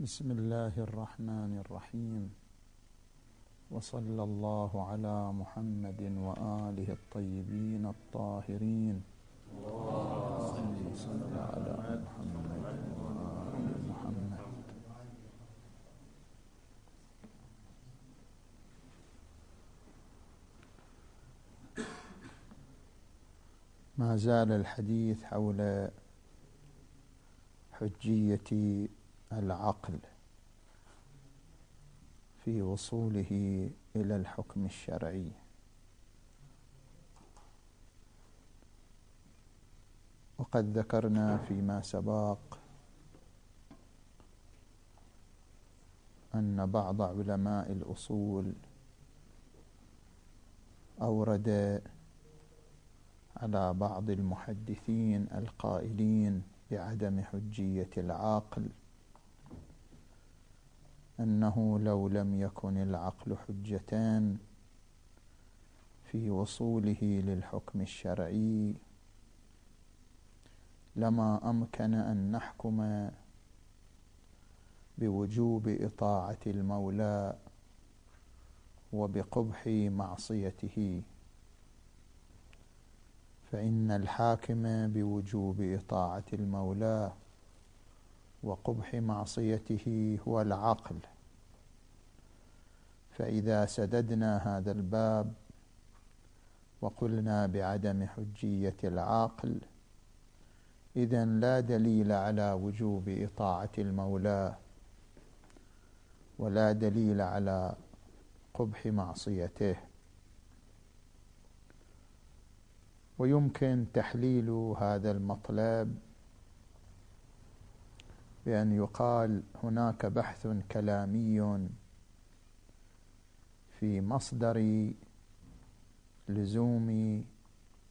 بسم الله الرحمن الرحيم. وصلى الله على محمد وآله الطيبين الطاهرين. اللهم صل على محمد وآل محمد. ما زال الحديث حول حجية العقل في وصوله إلى الحكم الشرعي. وقد ذكرنا فيما سبق أن بعض علماء الأصول أورد على بعض المحدثين القائلين بعدم حجية العقل. أنه لو لم يكن العقل حجتان في وصوله للحكم الشرعي لما أمكن أن نحكم بوجوب إطاعة المولى وبقبح معصيته. فإن الحاكم بوجوب إطاعة المولى وقبح معصيته هو العقل. فإذا سددنا هذا الباب وقلنا بعدم حجية العاقل إذا لا دليل على وجوب إطاعة المولى ولا دليل على قبح معصيته. ويمكن تحليل هذا المطلب بأن يقال هناك بحث كلامي في مصدر لزوم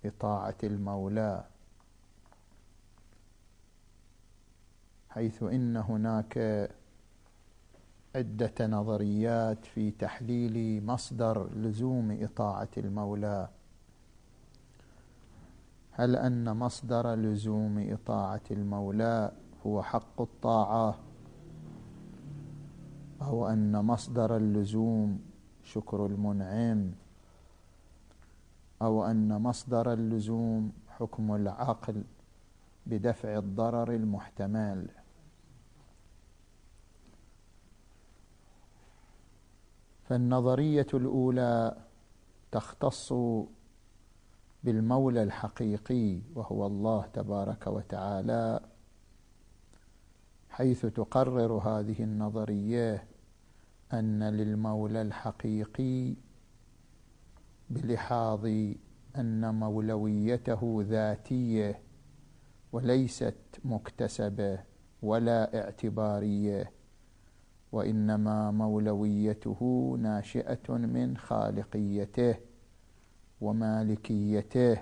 إطاعة المولى حيث إن هناك عدة نظريات في تحليل مصدر لزوم إطاعة المولى. هل أن مصدر لزوم إطاعة المولى هو حق الطاعة أو أن مصدر اللزوم شكر المنعم أو أن مصدر اللزوم حكم العقل بدفع الضرر المحتمل. فالنظرية الأولى تختص بالمولى الحقيقي وهو الله تبارك وتعالى. حيث تقرر هذه النظرية أن للمولى الحقيقي بلحاظ أن مولويته ذاتية وليست مكتسبة ولا اعتبارية وإنما مولويته ناشئة من خالقيته ومالكيته.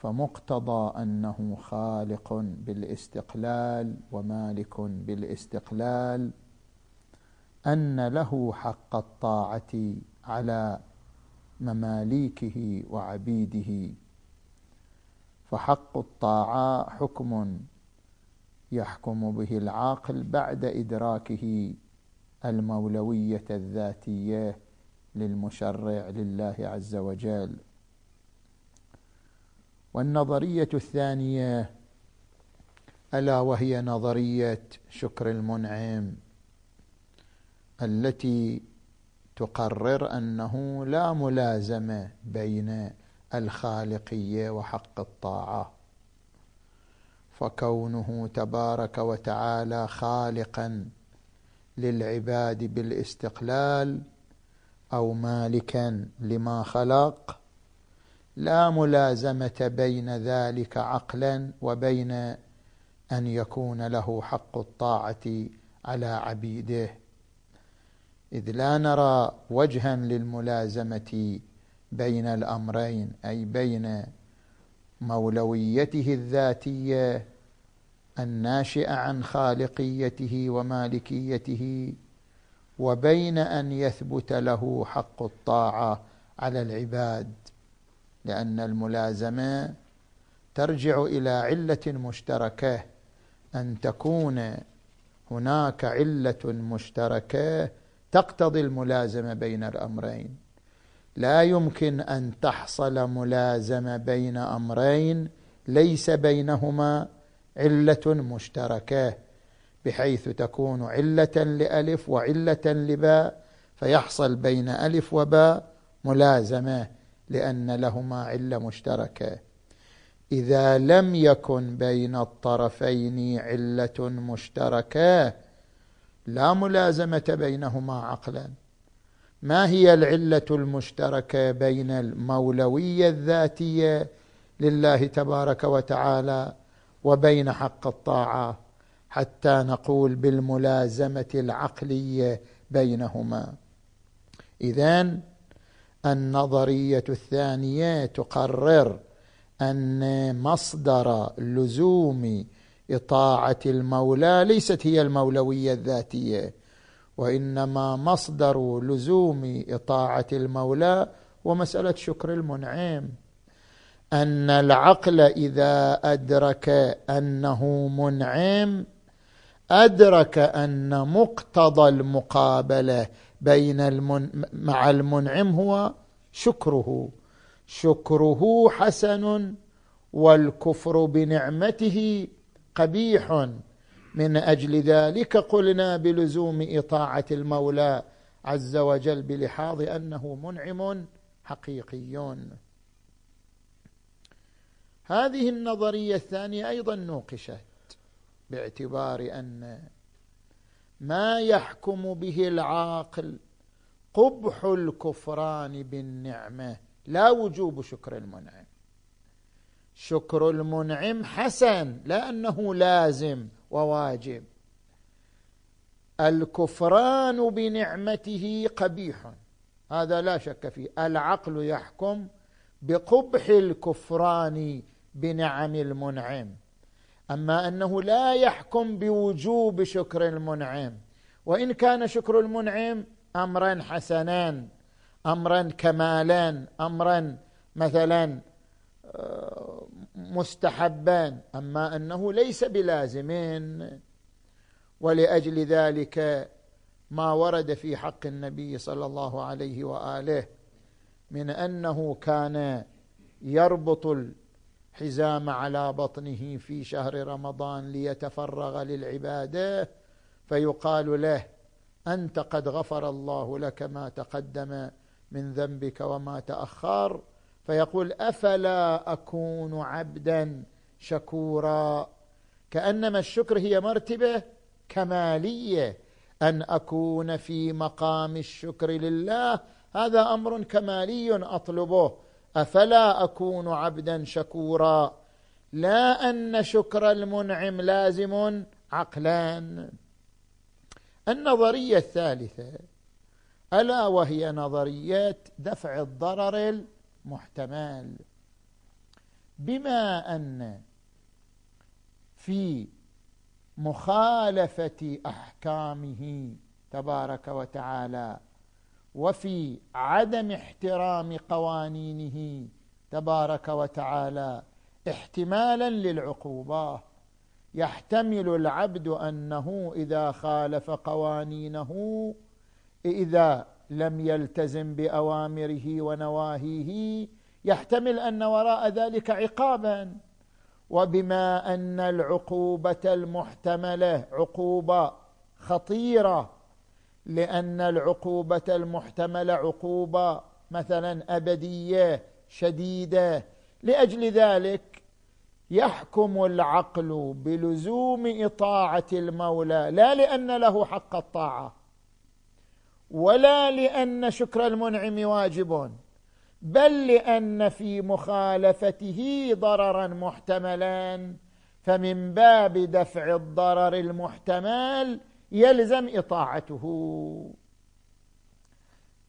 فمقتضى أنه خالق بالاستقلال ومالك بالاستقلال أن له حق الطاعة على مماليكه وعبيده. فحق الطاعة حكم يحكم به العاقل بعد إدراكه المولوية الذاتية للمشرع لله عز وجل. والنظرية الثانية ألا وهي نظرية شكر المنعم التي تقرر أنه لا ملازمه بين الخالقية وحق الطاعة. فكونه تبارك وتعالى خالقا للعباد بالاستقلال أو مالكا لما خلق لا ملازمة بين ذلك عقلا وبين أن يكون له حق الطاعة على عبيده. إذ لا نرى وجها للملازمة بين الأمرين أي بين مولويته الذاتية الناشئة عن خالقيته ومالكيته وبين أن يثبت له حق الطاعة على العباد. لأن الملازمة ترجع إلى علة مشتركة. أن تكون هناك علة مشتركة تقتضي الملازمة بين الأمرين. لا يمكن أن تحصل ملازمة بين أمرين ليس بينهما علة مشتركة. بحيث تكون علة لألف وعلة لباء فيحصل بين ألف وباء ملازمة. لأن لهما علة مشتركة. إذا لم يكن بين الطرفين علة مشتركة لا ملازمة بينهما عقلا. ما هي العلة المشتركة بين المولوية الذاتية لله تبارك وتعالى وبين حق الطاعة حتى نقول بالملازمة العقلية بينهما؟ اذا النظرية الثانية تقرر أن مصدر لزوم إطاعة المولى ليست هي المولوية الذاتية وإنما مصدر لزوم إطاعة المولى ومسألة شكر المنعم. أن العقل إذا أدرك أنه منعم أدرك أن مقتضى المقابلة بين المن مع المنعم هو شكره. شكره حسن والكفر بنعمته قبيح. من أجل ذلك قلنا بلزوم إطاعة المولى عز وجل بلحاظ أنه منعم حقيقي. هذه النظرية الثانية أيضا نوقشت باعتبار أن ما يحكم به العاقل قبح الكفران بالنعمة. لا وجوب شكر المنعم. شكر المنعم حسن لا انه لازم وواجب. الكفران بنعمته قبيح. هذا لا شك فيه. العقل يحكم بقبح الكفران بنعم المنعم. أما أنه لا يحكم بوجوب شكر المنعم. وإن كان شكر المنعم امرا حسنا امرا كمالا امرا مثلا آه، مستحبا. أما أنه ليس بلازم. ولأجل ذلك ما ورد في حق النبي صلى الله عليه وآله من أنه كان يربط الحزام على بطنه في شهر رمضان ليتفرغ للعبادة فيقال له أنت قد غفر الله لك ما تقدم من ذنبك وما تأخر. فيقول أفلا أكون عبدا شكورا؟ كأنما الشكر هي مرتبة كمالية أن أكون في مقام الشكر لله. هذا أمر كمالي أطلبه. أفلا أكون عبدا شكورا؟ لا أن شكر المنعم لازم عقلان النظرية الثالثة ألا وهي نظرية دفع الضرر المحتمل. بما أن في مخالفة أحكامه تبارك وتعالى وفي عدم احترام قوانينه تبارك وتعالى احتمالا للعقوبة. يحتمل العبد أنه إذا خالف قوانينه إذا لم يلتزم بأوامره ونواهيه يحتمل أن وراء ذلك عقابا. وبما أن العقوبة المحتملة عقوبة خطيرة لأن العقوبة المحتملة عقوبة مثلا أبدية شديدة. لأجل ذلك يحكم العقل بلزوم إطاعة المولى لا لأن له حق الطاعة ولا لأن شكر المنعم واجب بل لأن في مخالفته ضررا محتملا. فمن باب دفع الضرر المحتمل يلزم إطاعته.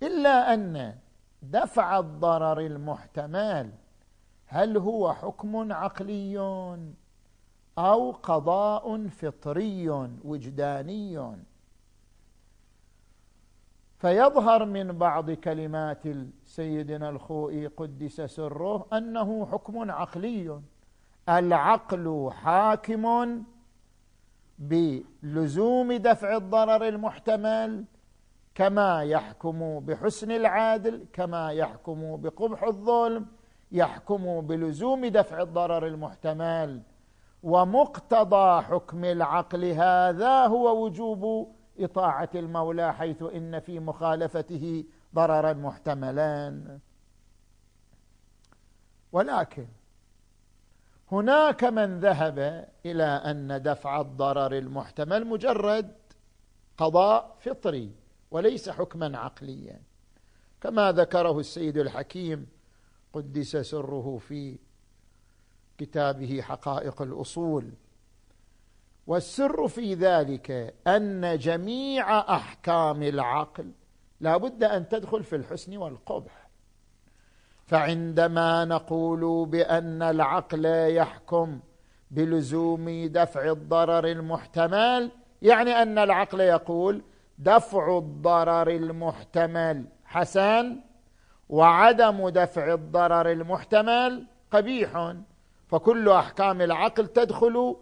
إلا أن دفع الضرر المحتمل هل هو حكم عقلي أو قضاء فطري وجداني؟ فيظهر من بعض كلمات سيدنا الخوئي قدس سره أنه حكم عقلي. العقل حاكم بلزوم دفع الضرر المحتمل كما يحكم بحسن العادل كما يحكم بقبح الظلم يحكم بلزوم دفع الضرر المحتمل. ومقتضى حكم العقل هذا هو وجوب إطاعة المولى حيث إن في مخالفته ضررا محتملا ولكن هناك من ذهب إلى أن دفع الضرر المحتمل مجرد قضاء فطري وليس حكما عقليا. كما ذكره السيد الحكيم قدس سره في كتابه حقائق الأصول. والسر في ذلك أن جميع أحكام العقل لا بد أن تدخل في الحسن والقبح. فعندما نقول بأن العقل يحكم بلزوم دفع الضرر المحتمل يعني أن العقل يقول دفع الضرر المحتمل حسن وعدم دفع الضرر المحتمل قبيح. فكل أحكام العقل تدخل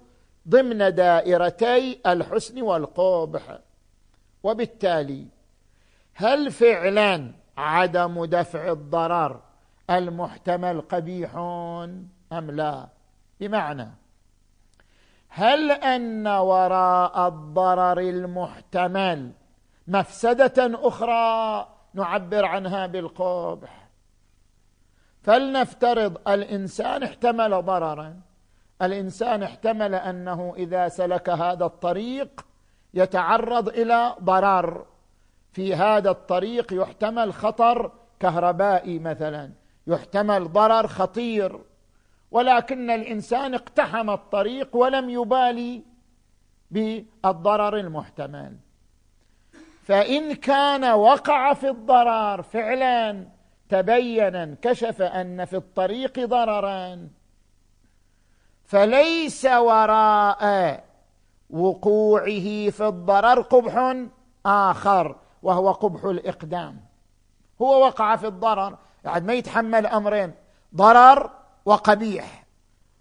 ضمن دائرتي الحسن والقبح. وبالتالي هل فعلا عدم دفع الضرر المحتمل قبيح أم لا؟ بمعنى هل أن وراء الضرر المحتمل مفسدة أخرى نعبر عنها بالقبح؟ فلنفترض الإنسان احتمل ضررا. الإنسان احتمل أنه إذا سلك هذا الطريق يتعرض إلى ضرر. في هذا الطريق يحتمل خطر كهربائي مثلا. يحتمل ضرر خطير ولكن الإنسان اقتحم الطريق ولم يبالي بالضرر المحتمل. فإن كان وقع في الضرر فعلا تبين انكشف أن في الطريق ضررا. فليس وراء وقوعه في الضرر قبح آخر وهو قبح الإقدام. هو وقع في الضرر يعني ما يتحمل أمرين ضرر وقبيح.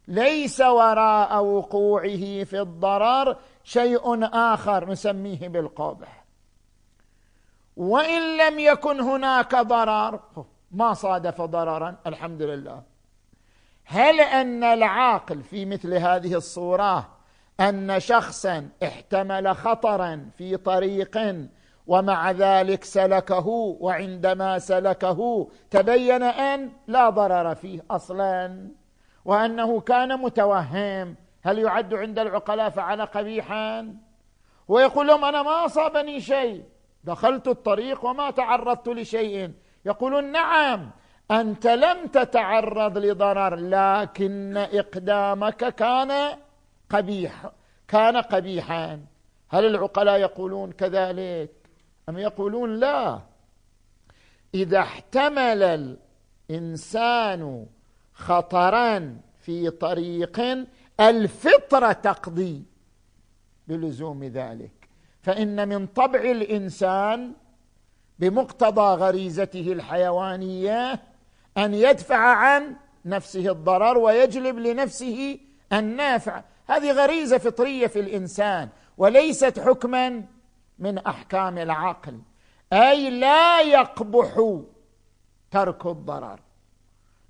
ليس وراء وقوعه في الضرر شيء آخر نسميه بالقبح. وإن لم يكن هناك ضرر ما صادف ضررا الحمد لله. هل أن العاقل في مثل هذه الصورة أن شخصا احتمل خطرا في طريق ومع ذلك سلكه وعندما سلكه تبين أن لا ضرر فيه أصلا وأنه كان متوهم هل يعد عند العقلاء فعل قبيحا. ويقول لهم أنا ما أصابني شيء دخلت الطريق وما تعرضت لشيء. يقولون نعم أنت لم تتعرض لضرر لكن إقدامك كان قبيح كان قبيحا. هل العقلاء يقولون كذلك؟ أم يقولون لا؟ إذا احتمل الإنسان خطرا في طريق الفطرة تقضي بلزوم ذلك. فإن من طبع الإنسان بمقتضى غريزته الحيوانية أن يدفع عن نفسه الضرر ويجلب لنفسه النافع. هذه غريزة فطرية في الإنسان وليست حكما من أحكام العقل. أي لا يقبح ترك الضرر.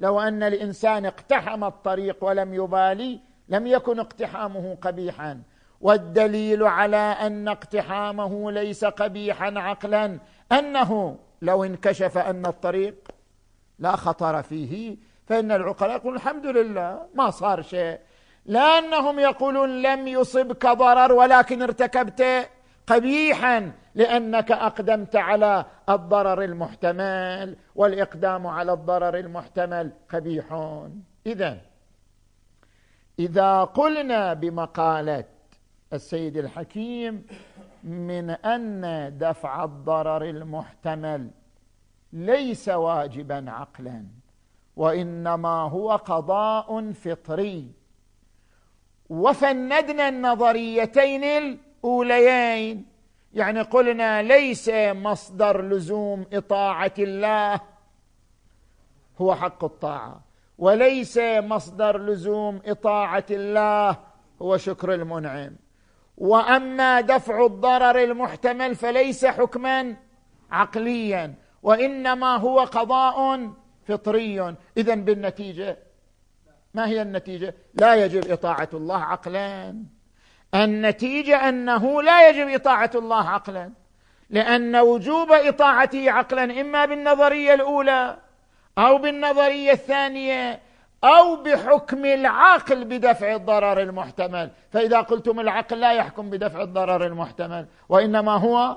لو أن الإنسان اقتحم الطريق ولم يبالي لم يكن اقتحامه قبيحا. والدليل على أن اقتحامه ليس قبيحا عقلا أنه لو انكشف أن الطريق لا خطر فيه فإن العقلاء يقولون الحمد لله ما صار شيء. لانهم يقولون لم يصبك ضرر ولكن ارتكبت قبيحا لأنك أقدمت على الضرر المحتمل والإقدام على الضرر المحتمل قبيح اذا إذا قلنا بمقالة السيد الحكيم من أن دفع الضرر المحتمل ليس واجبا عقلا وإنما هو قضاء فطري. وفندنا النظريتين الاوليين يعني قلنا ليس مصدر لزوم إطاعة الله. هو حق الطاعة. وليس مصدر لزوم إطاعة الله. هو شكر المنعم. وأما دفع الضرر المحتمل فليس حكما عقليا. وإنما هو قضاء فطري. اذا بالنتيجة. ما هي النتيجة؟ لا يجب إطاعة الله عقلا. النتيجة أنه لا يجب إطاعة الله عقلا لأن وجوب إطاعته عقلا إما بالنظرية الأولى أو بالنظرية الثانية أو بحكم العقل بدفع الضرر المحتمل. فإذا قلتم العقل لا يحكم بدفع الضرر المحتمل وإنما هو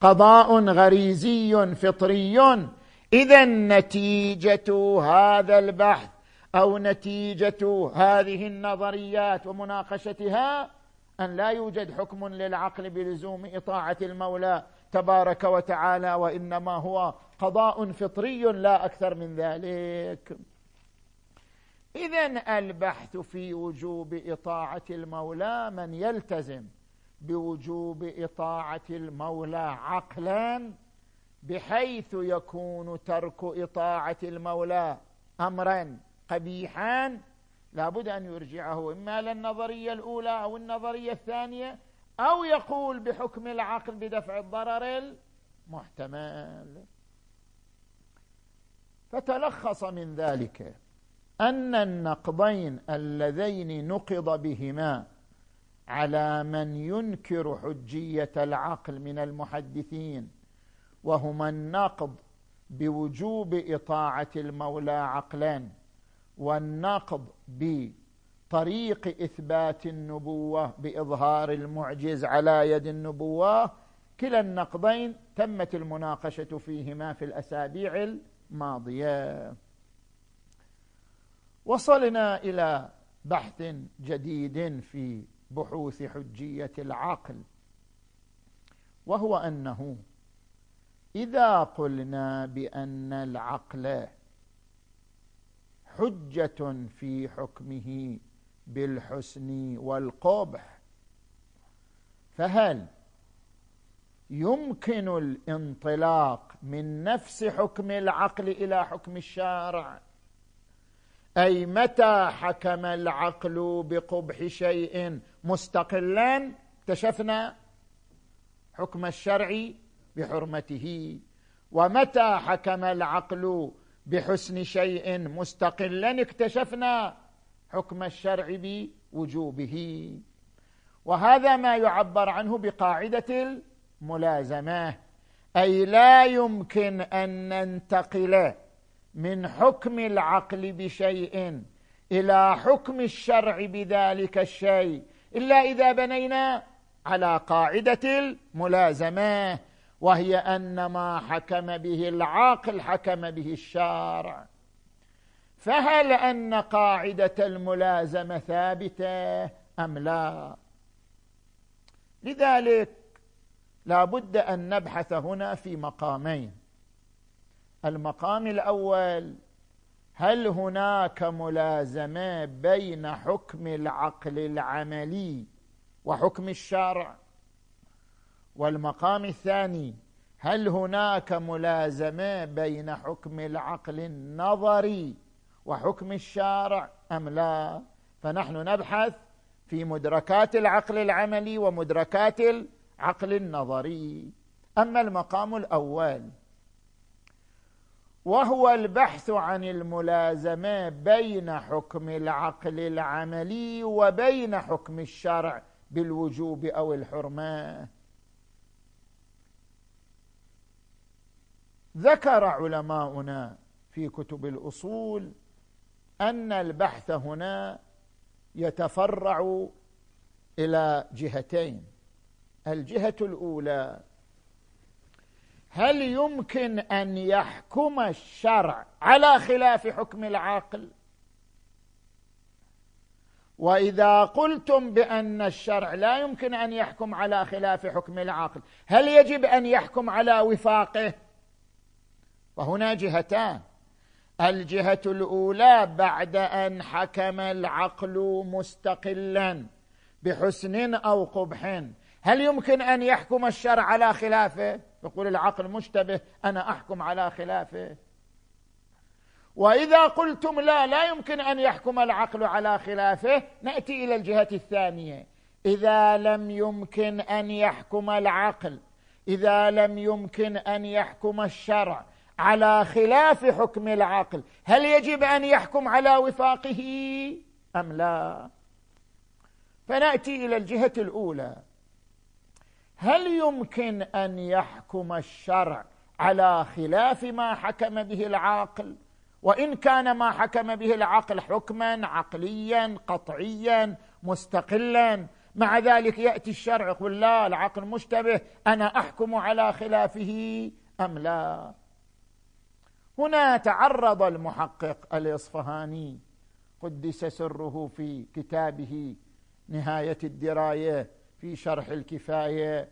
قضاء غريزي فطري. إذا نتيجة هذا البحث أو نتيجة هذه النظريات ومناقشتها أن لا يوجد حكم للعقل بلزوم إطاعة المولى تبارك وتعالى وإنما هو قضاء فطري لا أكثر من ذلك. اذا البحث في وجوب إطاعة المولى من يلتزم بوجوب إطاعة المولى عقلا بحيث يكون ترك إطاعة المولى امرا قبيحا لابد أن يرجعه إما للنظريه الأولى أو النظرية الثانية أو يقول بحكم العقل بدفع الضرر المحتمل. فتلخص من ذلك أن النقضين اللذين نقض بهما على من ينكر حجية العقل من المحدثين وهما النقض بوجوب إطاعة المولى عقلا والنقض بطريق إثبات النبوة بإظهار المعجز على يد النبوة كلا النقضين تمت المناقشة فيهما في الأسابيع الماضية. وصلنا إلى بحث جديد في بحوث حجية العقل وهو أنه إذا قلنا بأن العقل حجة في حكمه بالحسن والقبح. فهل يمكن الانطلاق من نفس حكم العقل إلى حكم الشارع؟ أي متى حكم العقل بقبح شيء مستقلا؟ اكتشفنا حكم الشرع بحرمته. ومتى حكم العقل بحسن شيء مستقلا اكتشفنا حكم الشرع بوجوبه. وهذا ما يعبر عنه بقاعدة الملازمة أي لا يمكن أن ننتقل من حكم العقل بشيء إلى حكم الشرع بذلك الشيء إلا إذا بنينا على قاعدة الملازمة. وهي أن ما حكم به العاقل حكم به الشارع. فهل أن قاعدة الملازمة ثابتة أم لا؟ لذلك لا بد أن نبحث هنا في مقامين. المقام الأول هل هناك ملازمة بين حكم العقل العملي وحكم الشرع والمقام الثاني هل هناك ملازمة بين حكم العقل النظري وحكم الشارع أم لا؟ فنحن نبحث في مدركات العقل العملي ومدركات العقل النظري. أما المقام الأول وهو البحث عن الملازمة بين حكم العقل العملي وبين حكم الشرع بالوجوب أو الحرمة. ذكر علماؤنا في كتب الأصول أن البحث هنا يتفرع إلى جهتين. الجهة الأولى هل يمكن أن يحكم الشرع على خلاف حكم العقل؟ وإذا قلتم بأن الشرع لا يمكن أن يحكم على خلاف حكم العقل هل يجب أن يحكم على وفاقه؟ وهنا جهتان. الجهة الأولى بعد أن حكم العقل مستقلا بحسن أو قبح. هل يمكن أن يحكم الشرع على خلافه؟ يقول العقل مشتبه أنا أحكم على خلافه. وإذا قلتم لا لا يمكن أن يحكم العقل على خلافه. نأتي إلى الجهة الثانية. إذا لم يمكن أن يحكم العقل إذا لم يمكن أن يحكم الشرع على خلاف حكم العقل. هل يجب أن يحكم على وفاقه أم لا؟ فنأتي إلى الجهة الأولى. هل يمكن أن يحكم الشرع على خلاف ما حكم به العاقل؟ وإن كان ما حكم به العقل حكما عقليا قطعيا مستقلا مع ذلك يأتي الشرع يقول لا العقل مشتبه أنا أحكم على خلافه أم لا؟ هنا تعرض المحقق الإصفهاني قدس سره في كتابه نهاية الدراية في شرح الكفاية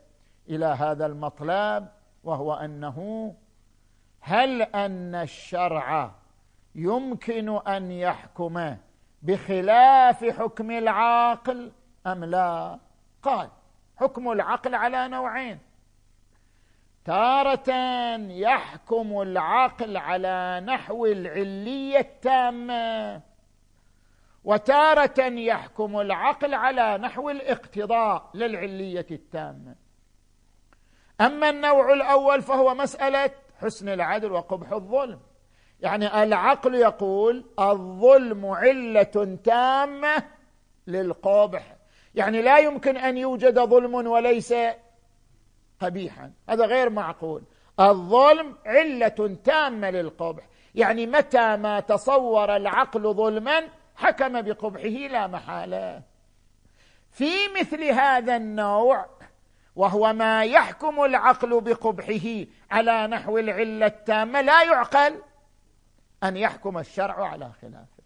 إلى هذا المطلب وهو أنه هل أن الشرع يمكن أن يحكم بخلاف حكم العاقل أم لا؟ قال حكم العقل على نوعين. تارة يحكم العقل على نحو العلية التامة. وتارة يحكم العقل على نحو الاقتضاء للعلية التامة. أما النوع الأول فهو مسألة حسن العدل وقبح الظلم. يعني العقل يقول الظلم علة تامة للقبح. يعني لا يمكن أن يوجد ظلم وليس قبيحا هذا غير معقول. الظلم علة تامة للقبح. يعني متى ما تصور العقل ظلما حكم بقبحه لا محالة. في مثل هذا النوع وهو ما يحكم العقل بقبحه على نحو العلة التامة لا يعقل أن يحكم الشرع على خلافه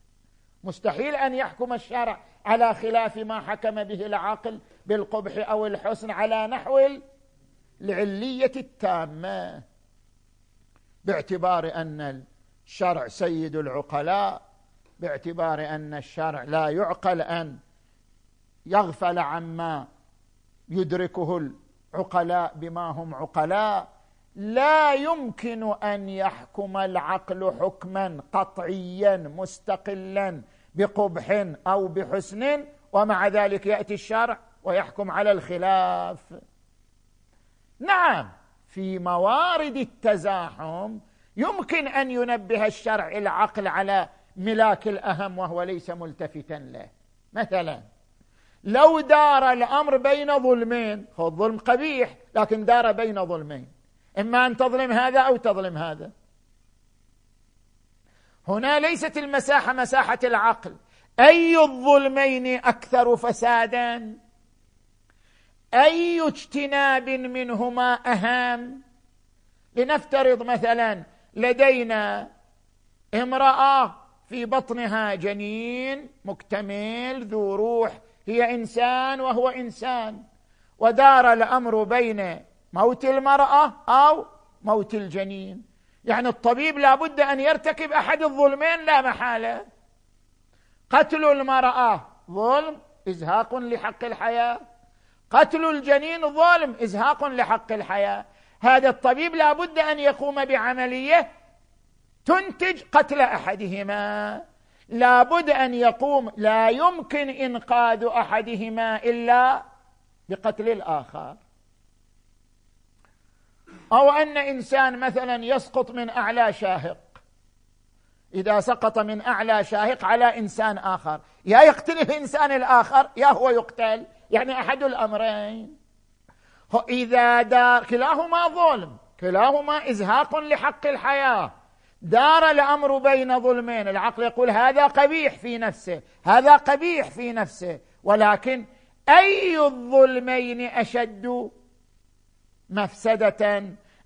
مستحيل أن يحكم الشرع على خلاف ما حكم به العقل بالقبح أو الحسن على نحو العليه التامة باعتبار أن الشرع سيد العقلاء باعتبار أن الشرع لا يعقل أن يغفل عما يدركه العقلاء بما هم عقلاء. لا يمكن أن يحكم العقل حكما قطعيا مستقلا بقبح أو بحسن ومع ذلك يأتي الشرع ويحكم على الخلاف. نعم في موارد التزاحم يمكن أن ينبه الشرع العقل على ملاك الأهم وهو ليس ملتفتا له. مثلا لو دار الأمر بين ظلمين هو الظلم قبيح لكن دار بين ظلمين. إما أن تظلم هذا أو تظلم هذا. هنا ليست المساحة مساحة العقل. أي الظلمين أكثر فسادا؟ أي اجتناب منهما أهم؟ لنفترض مثلا لدينا امرأة في بطنها جنين مكتمل ذو روح هي إنسان وهو إنسان. ودار الأمر بين موت المرأة أو موت الجنين. يعني الطبيب لابد أن يرتكب أحد الظلمين لا محالة. قتل المرأة ظلم إزهاق لحق الحياة. قتل الجنين ظلم إزهاق لحق الحياة. هذا الطبيب لابد أن يقوم بعملية تنتج قتل أحدهما. لابد أن يقوم لا يمكن إنقاذ أحدهما إلا بقتل الآخر. أو أن إنسان مثلا يسقط من أعلى شاهق. إذا سقط من أعلى شاهق على إنسان آخر. يا يقتل الانسان الآخر يا هو يقتل. يعني أحد الأمرين. إذا دار كلاهما ظلم كلاهما إزهاق لحق الحياة. دار الأمر بين ظلمين. العقل يقول هذا قبيح في نفسه هذا قبيح في نفسه. ولكن أي الظلمين أشد مفسدة؟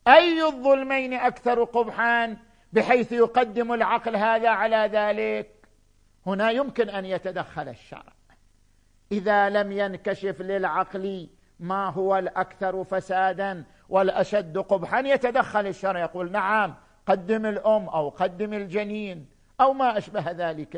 أي الظلمين أكثر قبحا؟ بحيث يقدم العقل هذا على ذلك. هنا يمكن أن يتدخل الشرع. إذا لم ينكشف للعقل ما هو الأكثر فسادا والأشد قبحا يتدخل الشرع. يقول نعم قدم الأم أو قدم الجنين أو ما أشبه ذلك.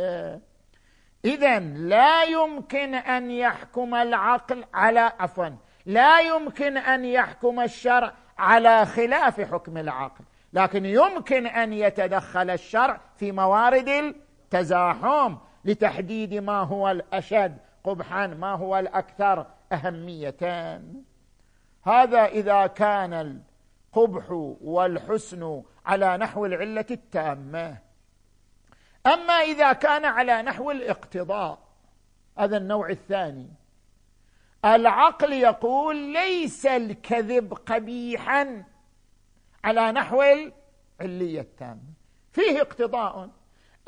اذا لا يمكن أن يحكم العقل على عفوا لا يمكن أن يحكم الشرع على خلاف حكم العقل. لكن يمكن أن يتدخل الشرع في موارد التزاحم لتحديد ما هو الأشد قبحا ما هو الأكثر أهميتان. هذا إذا كان القبح والحسن على نحو العلة التامة. أما إذا كان على نحو الاقتضاء هذا النوع الثاني. العقل يقول ليس الكذب قبيحا على نحو العلية التامة. فيه اقتضاء.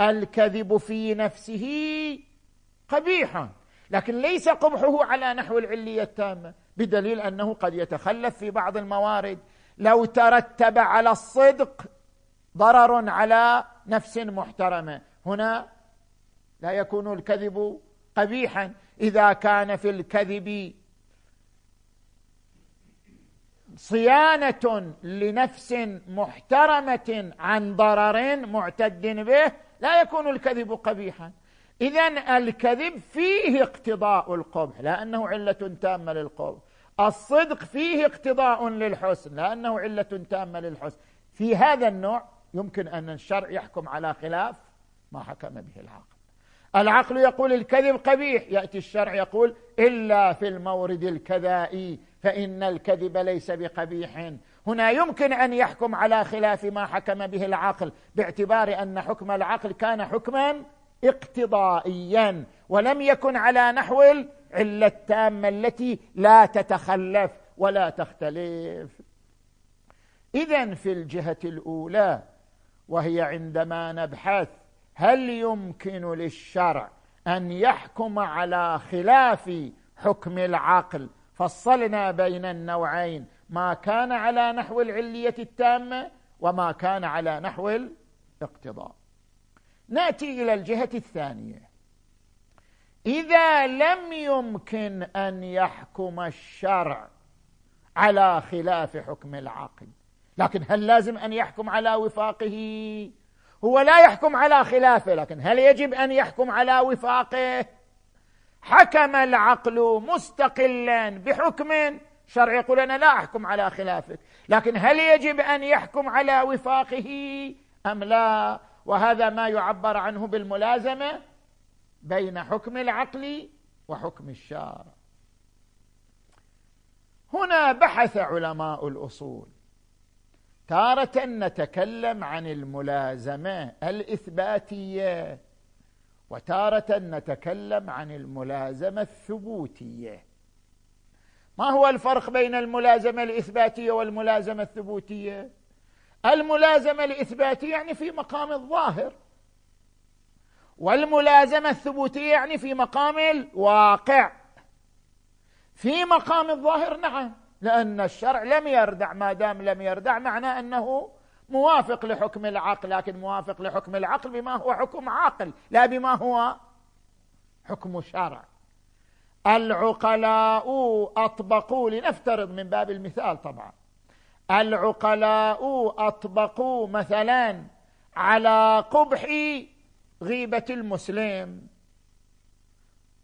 الكذب في نفسه قبيح لكن ليس قبحه على نحو العلية التامة بدليل أنه قد يتخلف في بعض الموارد. لو ترتب على الصدق ضرر على نفس محترمة. هنا لا يكون الكذب قبيحا. إذا كان في الكذب صيانة لنفس محترمة عن ضرر معتد به لا يكون الكذب قبيحا. اذا الكذب فيه اقتضاء القبح لأنه علة تامة للقبح. الصدق فيه اقتضاء للحسن لأنه علة تامة للحسن. في هذا النوع يمكن أن الشرع يحكم على خلاف ما حكم به العقل. العقل يقول الكذب قبيح يأتي الشرع يقول إلا في المورد الكذائي فإن الكذب ليس بقبيح. هنا يمكن أن يحكم على خلاف ما حكم به العقل باعتبار أن حكم العقل كان حكما اقتضائيا ولم يكن على نحو العلة التامة التي لا تتخلف ولا تختلف. اذا في الجهة الأولى وهي عندما نبحث هل يمكن للشرع أن يحكم على خلاف حكم العقل فصلنا بين النوعين ما كان على نحو العلية التامة وما كان على نحو الاقتضاء. نأتي إلى الجهة الثانية. إذا لم يمكن أن يحكم الشرع على خلاف حكم العقل لكن هل لازم أن يحكم على وفاقه؟ هو لا يحكم على خلافه لكن هل يجب أن يحكم على وفاقه؟ حكم العقل مستقلا بحكم شرع يقول أنا لا أحكم على خلافك لكن هل يجب أن يحكم على وفاقه أم لا؟ وهذا ما يعبر عنه بالملازمة بين حكم العقل وحكم الشارع. هنا بحث علماء الأصول تارة نتكلم عن الملازمة الإثباتية وتارة نتكلم عن الملازمة الثبوتية. ما هو الفرق بين الملازمة الإثباتية والملازمة الثبوتية؟ الملازمة الإثباتية يعني في مقام الظاهر والملازمة الثبوتية يعني في مقام الواقع. في مقام الظاهر نعم لأن الشرع لم يردع ما دام لم يردع معناه أنه موافق لحكم العقل لكن موافق لحكم العقل بما هو حكم عاقل لا بما هو حكم شرع. العقلاء أطبقوا لنفترض من باب المثال طبعا العقلاء أطبقوا مثلا على قبح غيبة المسلم.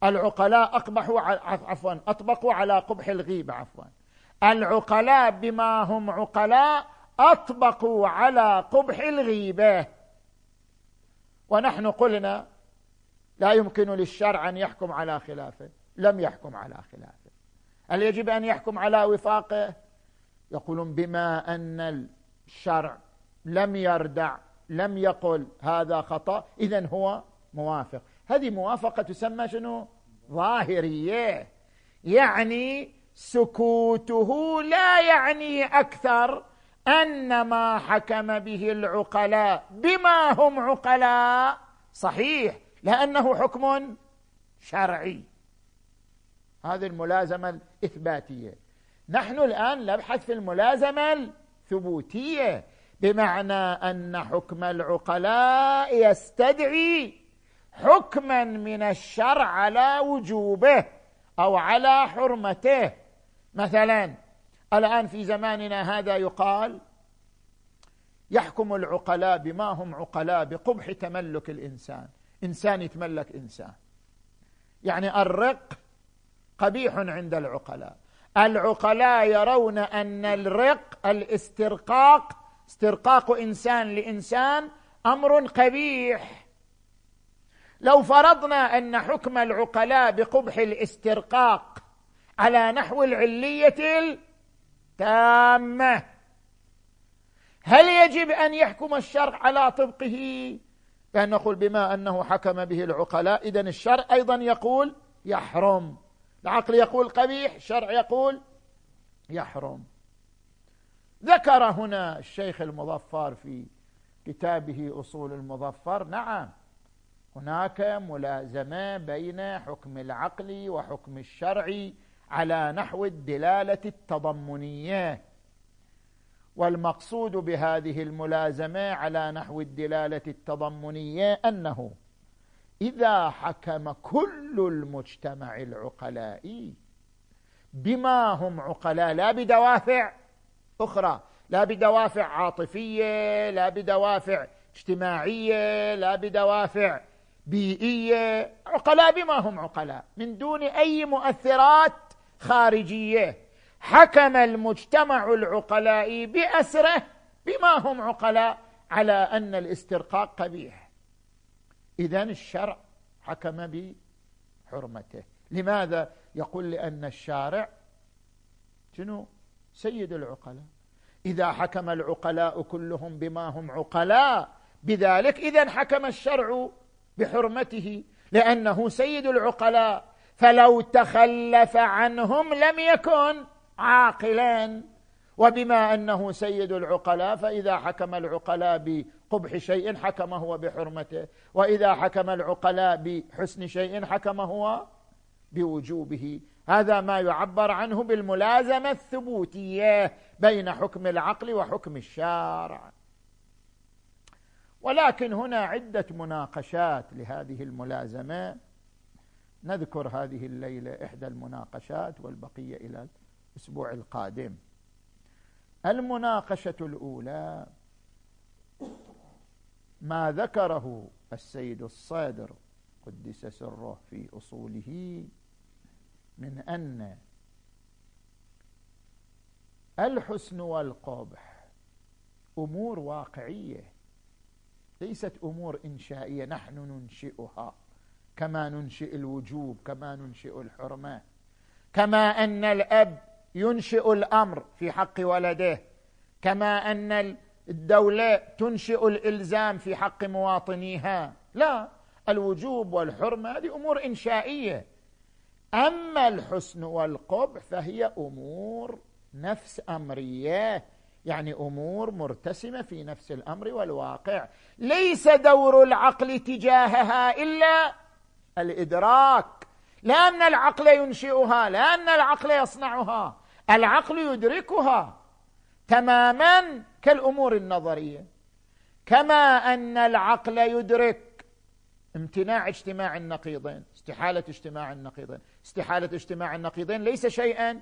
العقلاء أقبحوا عفوا أطبقوا على قبح الغيبة عفوا. العقلاء بما هم عقلاء أطبقوا على قبح الغيبة. ونحن قلنا لا يمكن للشرع أن يحكم على خلافه لم يحكم على خلافه. هل يجب أن يحكم على وفاقه؟ يقولون بما أن الشرع لم يردع لم يقل هذا خطأ اذا هو موافق. هذه موافقة تسمى شنو؟ ظاهرية. يعني سكوته لا يعني أكثر أن ما حكم به العقلاء بما هم عقلاء صحيح لأنه حكم شرعي. هذه الملازمة الإثباتية. نحن الآن نبحث في الملازمة الثبوتية بمعنى أن حكم العقلاء يستدعي حكما من الشرع على وجوبه أو على حرمته. مثلا الآن في زماننا هذا يقال يحكم العقلاء بما هم عقلاء بقبح تملك الإنسان. إنسان يتملك إنسان. يعني الرق قبيح عند العقلاء. العقلاء يرون أن الرق الاسترقاق استرقاق إنسان لإنسان أمر قبيح. لو فرضنا أن حكم العقلاء بقبح الاسترقاق على نحو العلية التامة هل يجب أن يحكم الشرع على طبقه؟ بأن نقول بما أنه حكم به العقلاء إذا الشرع أيضا يقول يحرم. العقل يقول قبيح الشرع يقول يحرم. ذكر هنا الشيخ المظفر في كتابه أصول المظفر نعم هناك ملازمة بين حكم العقل وحكم الشرع على نحو الدلالة التضمنية. والمقصود بهذه الملازمة على نحو الدلالة التضمنية أنه إذا حكم كل المجتمع العقلائي بما هم عقلاء لا بدوافع أخرى لا بدوافع عاطفية لا بدوافع اجتماعية لا بدوافع بيئية عقلاء بما هم عقلاء من دون أي مؤثرات خارجية. حكم المجتمع العقلاء بأسره بما هم عقلاء على أن الاسترقاق قبيح. إذا الشرع حكم بحرمته لماذا؟ يقول لأن الشارع شنو؟ سيد العقلاء إذا حكم العقلاء كلهم بما هم عقلاء بذلك إذا حكم الشرع بحرمته لأنه سيد العقلاء فلو تخلف عنهم لم يكن عاقلا وبما أنه سيد العقلاء فإذا حكم العقلاء بقبح شيء حكم هو بحرمته. وإذا حكم العقلاء بحسن شيء حكم هو بوجوبه. هذا ما يعبر عنه بالملازمة الثبوتية بين حكم العقل وحكم الشارع. ولكن هنا عدة مناقشات لهذه الملازمة. نذكر هذه الليلة إحدى المناقشات والبقية إلى الأسبوع القادم. المناقشة الأولى ما ذكره السيد الصادر قدس سره في أصوله من أن الحسن والقبح أمور واقعية ليست أمور إنشائية نحن ننشئها. كما ننشئ الوجوب كما ننشئ الحرمة. كما أن الأب ينشئ الأمر في حق ولده. كما أن الدولة تنشئ الإلزام في حق مواطنيها. لا الوجوب والحرمة هذه أمور إنشائية. أما الحسن والقبح فهي أمور نفس أمرية يعني أمور مرتسمة في نفس الأمر والواقع. ليس دور العقل تجاهها إلا الإدراك. لأن العقل ينشئها لأن العقل يصنعها. العقل يدركها. تماما كالأمور النظرية. كما أن العقل يدرك امتناع اجتماع النقيضين استحالة اجتماع النقيضين. استحالة اجتماع النقيضين ليس شيئا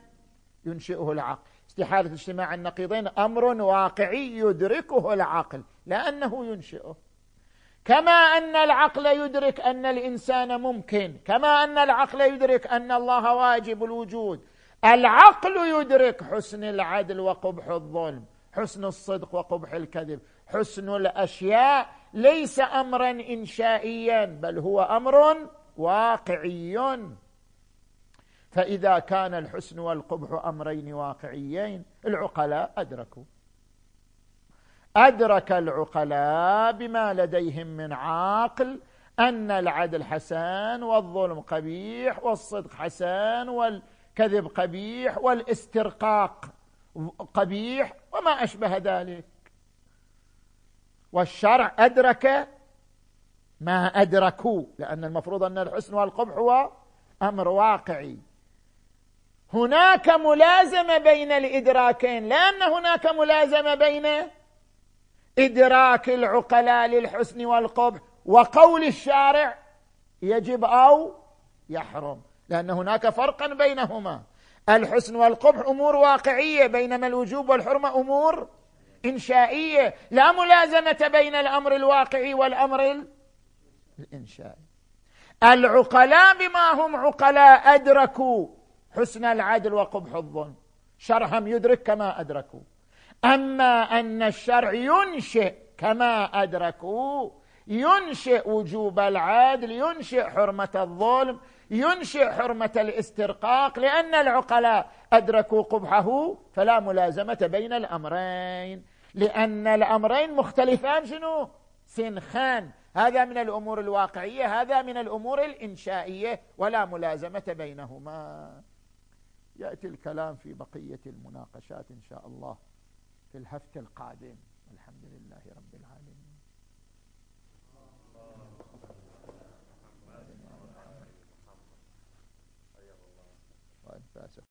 ينشئه العقل. استحالة اجتماع النقيضين أمر واقعي يدركه العقل لأنه ينشئه. كما أن العقل يدرك أن الإنسان ممكن كما أن العقل يدرك أن الله واجب الوجود العقل يدرك حسن العدل وقبح الظلم حسن الصدق وقبح الكذب حسن الأشياء ليس امرا انشائيا بل هو أمر واقعي فإذا كان الحسن والقبح أمرين واقعيين العقلاء أدركوا. أدرك العقلاء بما لديهم من عاقل أن العدل حسن والظلم قبيح والصدق حسن وال كذب قبيح والاسترقاق قبيح وما أشبه ذلك. والشرع أدرك ما أدركوا لأن المفروض أن الحسن والقبح هو أمر واقعي. هناك ملازمة بين الإدراكين لأن هناك ملازمة بين إدراك العقلاء للحسن والقبح وقول الشارع يجب أو يحرم. لأن هناك فرقا بينهما. الحسن والقبح أمور واقعية بينما الوجوب والحرمة أمور إنشائية. لا ملازمة بين الأمر الواقعي والأمر الإنشائي. العقلاء بما هم عقلاء أدركوا حسن العدل وقبح الظلم. شرهم يدرك كما أدركوا. أما أن الشرع ينشئ كما أدركوا ينشئ وجوب العدل ينشئ حرمة الظلم ينشئ حرمة الاسترقاق لأن العقلاء أدركوا قبحه فلا ملازمة بين الأمرين لأن الأمرين مختلفان شنو؟ سنخان. هذا من الأمور الواقعية هذا من الأمور الإنشائية ولا ملازمة بينهما. يأتي الكلام في بقية المناقشات إن شاء الله في الهفت القادم.